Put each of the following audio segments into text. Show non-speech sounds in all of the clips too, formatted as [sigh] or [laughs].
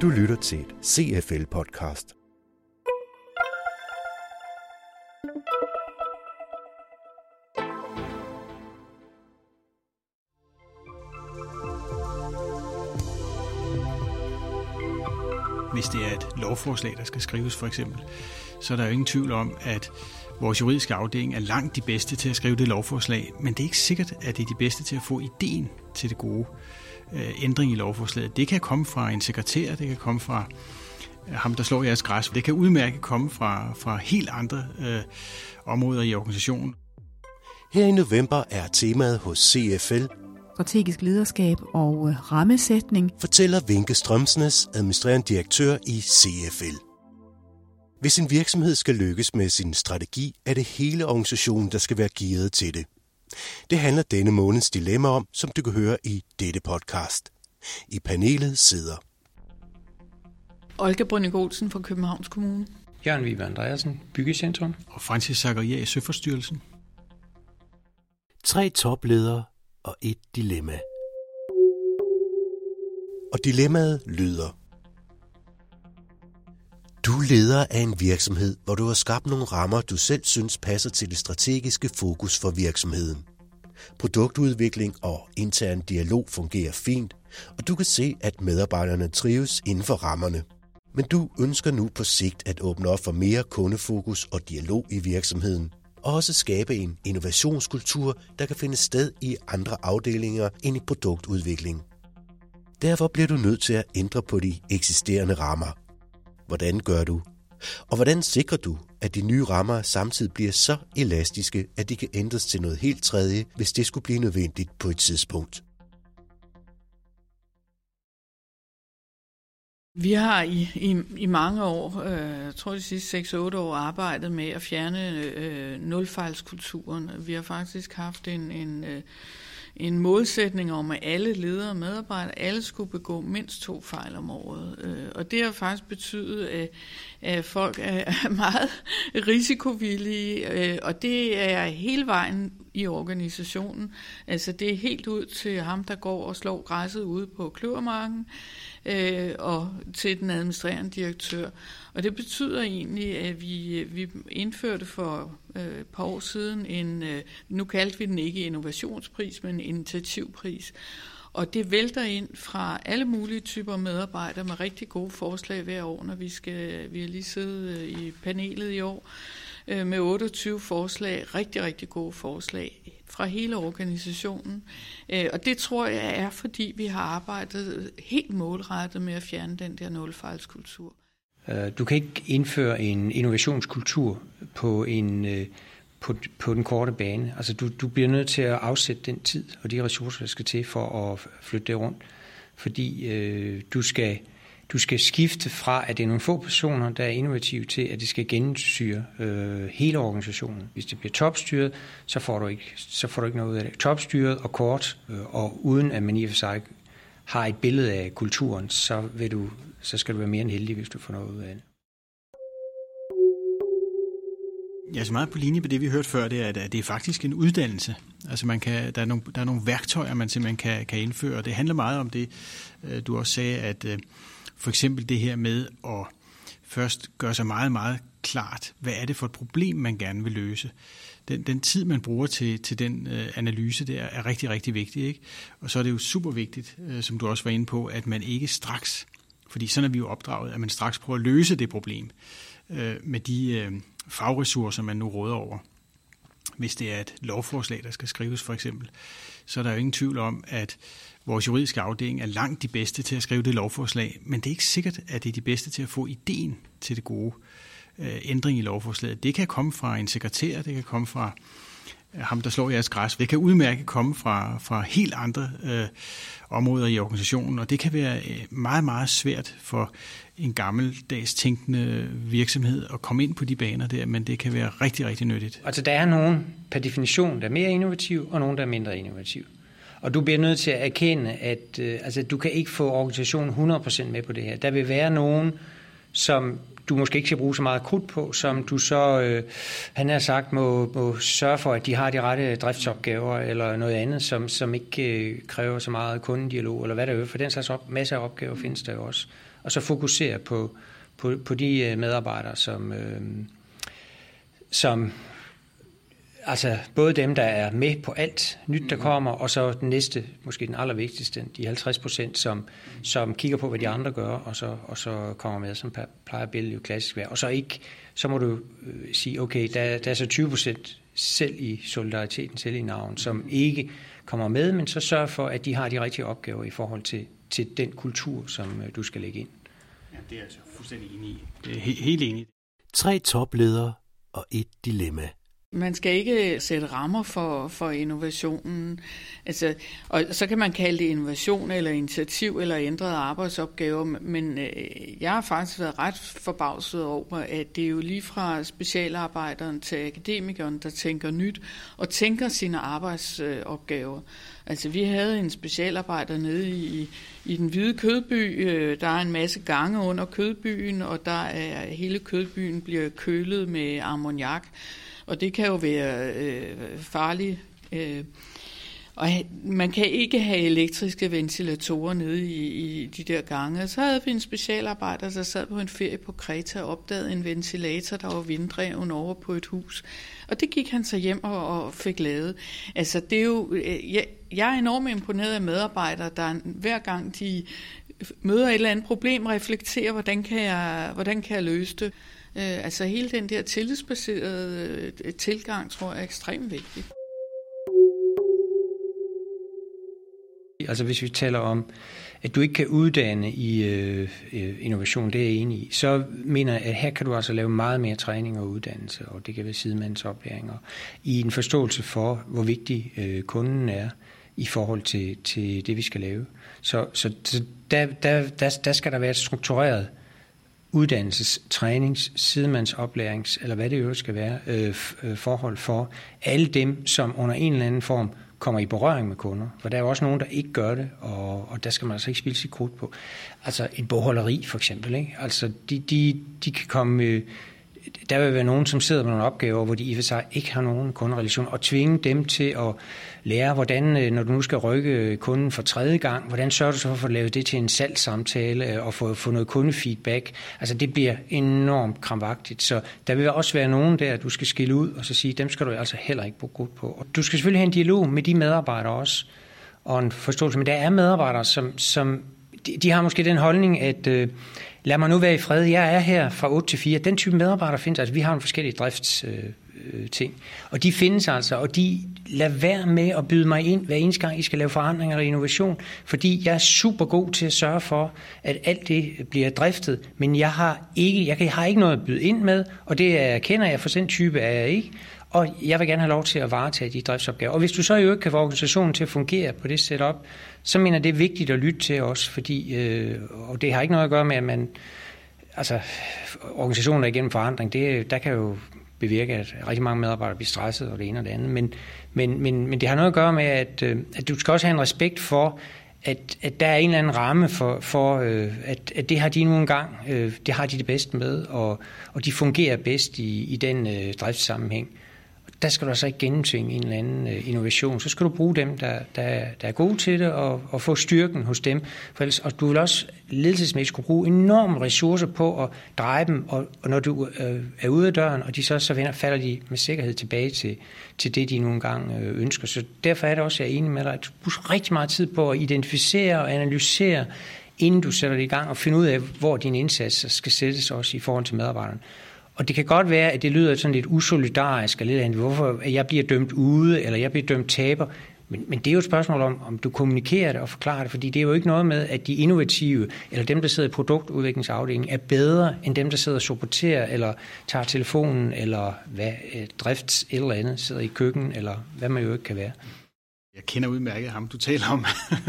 Du lytter til et CFL-podcast. Hvis det er et lovforslag, der skal skrives for eksempel, så er der jo ingen tvivl om, at vores juridiske afdeling er langt de bedste til at skrive det lovforslag, men det er ikke sikkert, at det er de bedste til at få ideen til det gode øh, ændring i lovforslaget. Det kan komme fra en sekretær, det kan komme fra øh, ham, der slår jeres græs. Det kan udmærket komme fra, fra helt andre øh, områder i organisationen. Her i november er temaet hos CFL strategisk lederskab og øh, rammesætning. Fortæller Vinke Strømsnes, administrerende direktør i CFL. Hvis en virksomhed skal lykkes med sin strategi, er det hele organisationen, der skal være gearet til det. Det handler denne måneds dilemma om, som du kan høre i dette podcast. I panelet sidder Olga Brønning Olsen fra Københavns Kommune. Jørgen Vibe Andreasen, Byggecentrum. Og Francis Zakaria i Søforstyrelsen. Tre topledere og et dilemma. Og dilemmaet lyder. Du leder af en virksomhed, hvor du har skabt nogle rammer, du selv synes passer til det strategiske fokus for virksomheden. Produktudvikling og intern dialog fungerer fint, og du kan se, at medarbejderne trives inden for rammerne. Men du ønsker nu på sigt at åbne op for mere kundefokus og dialog i virksomheden, og også skabe en innovationskultur, der kan finde sted i andre afdelinger end i produktudvikling. Derfor bliver du nødt til at ændre på de eksisterende rammer. Hvordan gør du? Og hvordan sikrer du, at de nye rammer samtidig bliver så elastiske, at de kan ændres til noget helt tredje, hvis det skulle blive nødvendigt på et tidspunkt? Vi har i, i, i mange år, øh, jeg tror de sidste 6-8 år, arbejdet med at fjerne øh, nulfejlskulturen. Vi har faktisk haft en, en, øh, en målsætning om, at alle ledere og medarbejdere, alle skulle begå mindst to fejl om året. Øh, og det har faktisk betydet, at, folk er meget [laughs] risikovillige, øh, og det er hele vejen i organisationen. Altså det er helt ud til ham, der går og slår græsset ude på kløvermarken, øh, og til den administrerende direktør. Og det betyder egentlig, at vi, vi indførte for øh, et par år siden en, øh, nu kaldte vi den ikke innovationspris, men initiativpris. Og det vælter ind fra alle mulige typer medarbejdere med rigtig gode forslag hver år, når vi skal, vi har lige siddet øh, i panelet i år øh, med 28 forslag, rigtig, rigtig gode forslag fra hele organisationen. Øh, og det tror jeg er, fordi vi har arbejdet helt målrettet med at fjerne den der nulfejlskultur. Øh, du kan ikke indføre en innovationskultur på en øh, på, på den korte bane. Altså du, du bliver nødt til at afsætte den tid og de ressourcer, der skal til for at flytte det rundt. Fordi øh, du skal du skal skifte fra, at det er nogle få personer, der er innovative, til at det skal gennemsyre øh, hele organisationen. Hvis det bliver topstyret, så får du ikke, så får du ikke noget ud af det. Topstyret og kort, øh, og uden at man i og for sig har et billede af kulturen, så, vil du, så skal du være mere end heldig, hvis du får noget ud af det. Jeg er så meget på linje med det, vi hørte før, det er, at det er faktisk en uddannelse. Altså man kan, der, er nogle, der er nogle værktøjer, man simpelthen kan, kan indføre, og det handler meget om det, øh, du også sagde, at øh, for eksempel det her med at først gøre sig meget, meget klart, hvad er det for et problem, man gerne vil løse. Den, den tid, man bruger til, til den øh, analyse, der er rigtig, rigtig vigtig. Ikke? Og så er det jo super vigtigt, øh, som du også var inde på, at man ikke straks, fordi sådan er vi jo opdraget, at man straks prøver at løse det problem øh, med de øh, fagressourcer, man nu råder over. Hvis det er et lovforslag, der skal skrives for eksempel, så er der jo ingen tvivl om, at vores juridiske afdeling er langt de bedste til at skrive det lovforslag, men det er ikke sikkert, at det er de bedste til at få ideen til det gode øh, ændring i lovforslaget. Det kan komme fra en sekretær, det kan komme fra ham, der slår jeres græs. Det kan udmærket komme fra, fra helt andre øh, områder i organisationen, og det kan være øh, meget, meget svært for en gammeldags tænkende virksomhed at komme ind på de baner der, men det kan være rigtig, rigtig nyttigt. Altså der er nogen per definition, der er mere innovativ, og nogen, der er mindre innovativ. Og du bliver nødt til at erkende, at øh, altså, du kan ikke få organisationen 100% med på det her. Der vil være nogen, som du måske ikke skal bruge så meget krudt på, som du så, øh, han har sagt, må, må sørge for, at de har de rette driftsopgaver eller noget andet, som, som ikke øh, kræver så meget kundedialog, eller hvad der er. For den slags op, masser af opgaver findes der jo også. Og så fokusere på, på, på de øh, medarbejdere, som, øh, som altså både dem, der er med på alt nyt, der kommer, og så den næste, måske den allervigtigste, de 50 procent, som, som kigger på, hvad de andre gør, og så, og så kommer med, som plejer billedet jo klassisk være. Og så ikke, så må du øh, sige, okay, der, der er så 20 procent selv i solidariteten, selv i navn, som ikke kommer med, men så sørg for, at de har de rigtige opgaver i forhold til, til den kultur, som øh, du skal lægge ind. Ja, det er altså fuldstændig enig i. Det er he- helt enig. Tre topledere og et dilemma. Man skal ikke sætte rammer for, for innovationen. Altså, og så kan man kalde det innovation eller initiativ eller ændrede arbejdsopgaver, men øh, jeg har faktisk været ret forbavset over, at det er jo lige fra specialarbejderen til akademikeren, der tænker nyt og tænker sine arbejdsopgaver. Altså, vi havde en specialarbejder nede i, i den hvide kødby. Øh, der er en masse gange under kødbyen, og der er hele kødbyen bliver kølet med ammoniak. Og det kan jo være øh, farligt. Øh, og man kan ikke have elektriske ventilatorer nede i, i de der gange. Så havde vi en specialarbejder, der sad på en ferie på Kreta og opdagede en ventilator, der var vinddreven over på et hus. Og det gik han så hjem og, og fik lavet. Altså, det er jo, øh, jeg, jeg er enormt imponeret af medarbejdere, der hver gang de møder et eller andet problem, reflekterer, hvordan kan jeg, hvordan kan jeg løse det. Øh, altså hele den der tillidsbaserede øh, tilgang, tror jeg er ekstremt vigtig. Altså hvis vi taler om, at du ikke kan uddanne i øh, øh, innovation, det er jeg enig i, så mener jeg, at her kan du altså lave meget mere træning og uddannelse, og det kan være sidemandsoplæringer, i en forståelse for, hvor vigtig øh, kunden er i forhold til, til det, vi skal lave. Så, så, så der, der, der, der skal der være et struktureret uddannelses-, trænings-, sidemandsoplæring's, eller hvad det jo skal være, øh, øh, forhold for alle dem, som under en eller anden form kommer i berøring med kunder. For der er jo også nogen, der ikke gør det, og, og der skal man altså ikke spille sit krudt på. Altså et bogholderi for eksempel. Ikke? Altså de, de, de kan komme... Øh, der vil være nogen, som sidder med nogle opgaver, hvor de i og for sig ikke har nogen kunderelation, og tvinge dem til at lære, hvordan, øh, når du nu skal rykke øh, kunden for tredje gang, hvordan sørger du så for at lave det til en salgssamtale øh, og få, få noget kundefeedback. Altså det bliver enormt kramvagtigt, så der vil også være nogen der, du skal skille ud og så sige, dem skal du altså heller ikke bruge godt på. Og du skal selvfølgelig have en dialog med de medarbejdere også, og en forståelse, men der er medarbejdere, som, som de, de har måske den holdning, at øh, lad mig nu være i fred, jeg er her fra 8 til 4. Den type medarbejdere findes, altså vi har en forskellige drifts... Øh, øh, ting. Og de findes altså, og de lader være med at byde mig ind, hver eneste gang I skal lave forandringer og innovation, fordi jeg er super god til at sørge for, at alt det bliver driftet, men jeg har ikke, jeg har ikke noget at byde ind med, og det er, kender jeg, for den type er jeg ikke, og jeg vil gerne have lov til at varetage de driftsopgaver. Og hvis du så jo ikke kan få organisationen til at fungere på det setup, så mener det er vigtigt at lytte til os, fordi, øh, og det har ikke noget at gøre med, at man, altså organisationer igennem forandring, det, der kan jo bevirke, at rigtig mange medarbejdere bliver stresset og det ene og det andet. Men, men, men, men det har noget at gøre med, at, øh, at du skal også have en respekt for, at, at der er en eller anden ramme for, for øh, at, at det har de nu engang, øh, det har de det bedst med, og, og de fungerer bedst i, i den øh, driftssammenhæng der skal du altså ikke gennemtvinge en eller anden øh, innovation. Så skal du bruge dem, der, der, der er gode til det, og, og få styrken hos dem. For ellers, og du vil også ledelsesmæssigt kunne bruge enorme ressourcer på at dreje dem, og, og når du øh, er ude af døren, og de så, så vender, falder de med sikkerhed tilbage til, til det, de nogle gange øh, ønsker. Så derfor er det også, jeg er enig med dig, at du bruger rigtig meget tid på at identificere og analysere, inden du sætter det i gang, og finde ud af, hvor din indsats skal sættes også i forhold til medarbejderne. Og det kan godt være, at det lyder sådan lidt usolidarisk, eller lidt hvorfor jeg bliver dømt ude, eller jeg bliver dømt taber. Men, men det er jo et spørgsmål om, om du kommunikerer det og forklarer det, fordi det er jo ikke noget med, at de innovative, eller dem, der sidder i produktudviklingsafdelingen, er bedre end dem, der sidder og supporterer, eller tager telefonen, eller hvad, øh, drifts et eller andet, sidder i køkken, eller hvad man jo ikke kan være. Jeg kender udmærket ham, du taler om,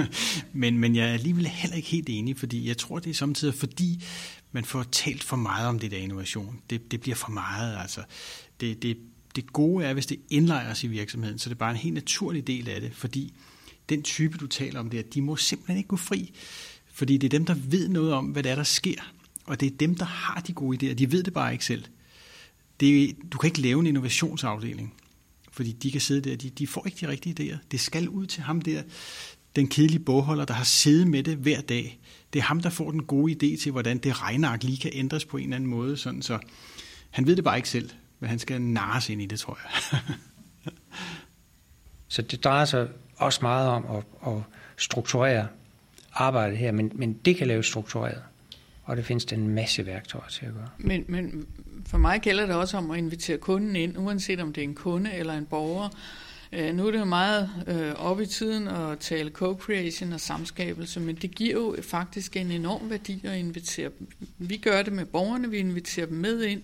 [laughs] men, men jeg er alligevel heller ikke helt enig, fordi jeg tror, det er samtidig fordi, man får talt for meget om det der innovation. Det, det bliver for meget. Altså. Det, det, det gode er, hvis det indlejres i virksomheden, så det er bare en helt naturlig del af det, fordi den type, du taler om der, de må simpelthen ikke gå fri, fordi det er dem, der ved noget om, hvad det er, der sker. Og det er dem, der har de gode idéer. De ved det bare ikke selv. Det, du kan ikke lave en innovationsafdeling, fordi de kan sidde der, de, de får ikke de rigtige idéer. Det skal ud til ham der, den kedelige bogholder, der har siddet med det hver dag. Det er ham, der får den gode idé til, hvordan det regneark lige kan ændres på en eller anden måde. Sådan så han ved det bare ikke selv, men han skal narres ind i det, tror jeg. [laughs] så det drejer sig også meget om at, at strukturere arbejdet her, men, men det kan laves struktureret. Og det findes der en masse værktøjer til at gøre. Men, men for mig gælder det også om at invitere kunden ind, uanset om det er en kunde eller en borger. Øh, nu er det jo meget øh, op i tiden at tale co-creation og samskabelse, men det giver jo faktisk en enorm værdi at invitere dem. Vi gør det med borgerne, vi inviterer dem med ind.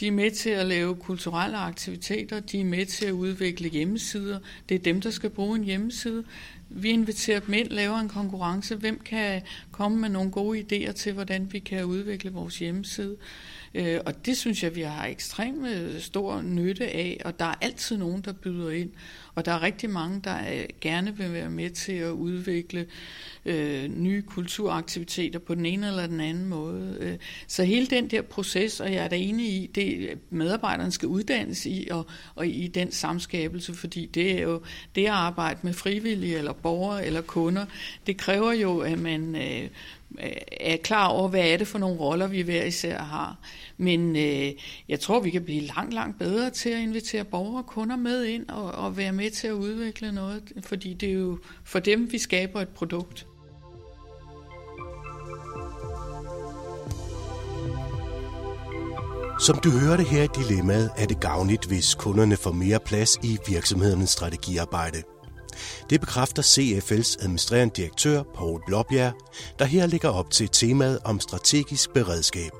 De er med til at lave kulturelle aktiviteter, de er med til at udvikle hjemmesider. Det er dem, der skal bruge en hjemmeside. Vi inviterer dem ind, laver en konkurrence. Hvem kan komme med nogle gode idéer til, hvordan vi kan udvikle vores hjemmeside? Øh, Øh, og det synes jeg, vi har ekstremt øh, stor nytte af, og der er altid nogen, der byder ind. Og der er rigtig mange, der øh, gerne vil være med til at udvikle øh, nye kulturaktiviteter på den ene eller den anden måde. Så hele den der proces, og jeg er da enig i, det medarbejderne skal uddannes i, og, og i den samskabelse, fordi det er jo det at arbejde med frivillige eller borgere eller kunder, det kræver jo, at man øh, er klar over, hvad er det for nogle roller, vi hver især har. Men øh, jeg tror, vi kan blive langt, langt bedre til at invitere borgere og kunder med ind og, og være med til at udvikle noget, fordi det er jo for dem, vi skaber et produkt. Som du hørte her i dilemmaet, er det gavnligt, hvis kunderne får mere plads i virksomhedernes strategiarbejde. Det bekræfter CFL's administrerende direktør, Paul Blåbjerg, der her ligger op til temaet om strategisk beredskab.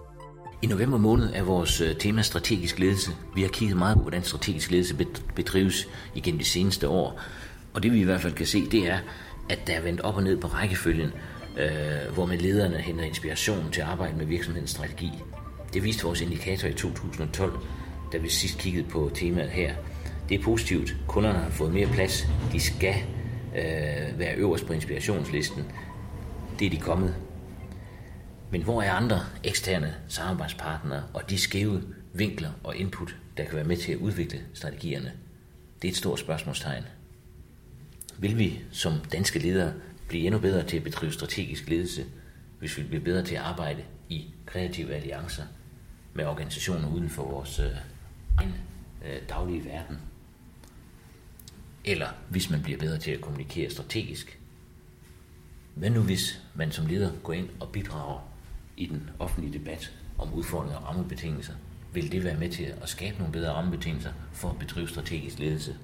I november måned er vores øh, tema strategisk ledelse. Vi har kigget meget på, hvordan strategisk ledelse bedrives igennem de seneste år. Og det vi i hvert fald kan se, det er, at der er vendt op og ned på rækkefølgen, øh, hvor med lederne henter inspiration til at arbejde med virksomhedens strategi. Det viste vores indikator i 2012, da vi sidst kiggede på temaet her. Det er positivt. Kunderne har fået mere plads. De skal øh, være øverst på inspirationslisten. Det er de kommet. Men hvor er andre eksterne samarbejdspartnere og de skæve vinkler og input, der kan være med til at udvikle strategierne? Det er et stort spørgsmålstegn. Vil vi som danske ledere blive endnu bedre til at bedrive strategisk ledelse, hvis vi bliver bedre til at arbejde i kreative alliancer med organisationer uden for vores øh, egen øh, daglige verden? Eller hvis man bliver bedre til at kommunikere strategisk. Hvad nu hvis man som leder går ind og bidrager i den offentlige debat om udfordringer og rammebetingelser? Vil det være med til at skabe nogle bedre rammebetingelser for at bedrive strategisk ledelse?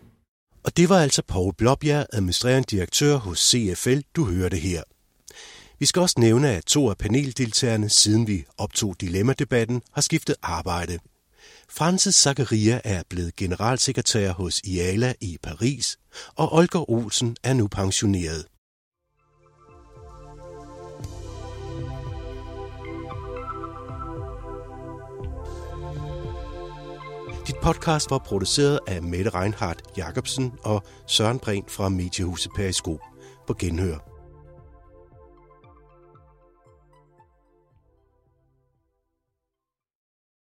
Og det var altså Paul Blåbjerg, administrerende direktør hos CFL, du hørte her. Vi skal også nævne, at to af paneldeltagerne, siden vi optog dilemmadebatten, har skiftet arbejde – Francis Zakaria er blevet generalsekretær hos IALA i Paris, og Olger Olsen er nu pensioneret. Dit podcast var produceret af Mette Reinhardt Jacobsen og Søren Brent fra Mediehuset Periskop på Genhør.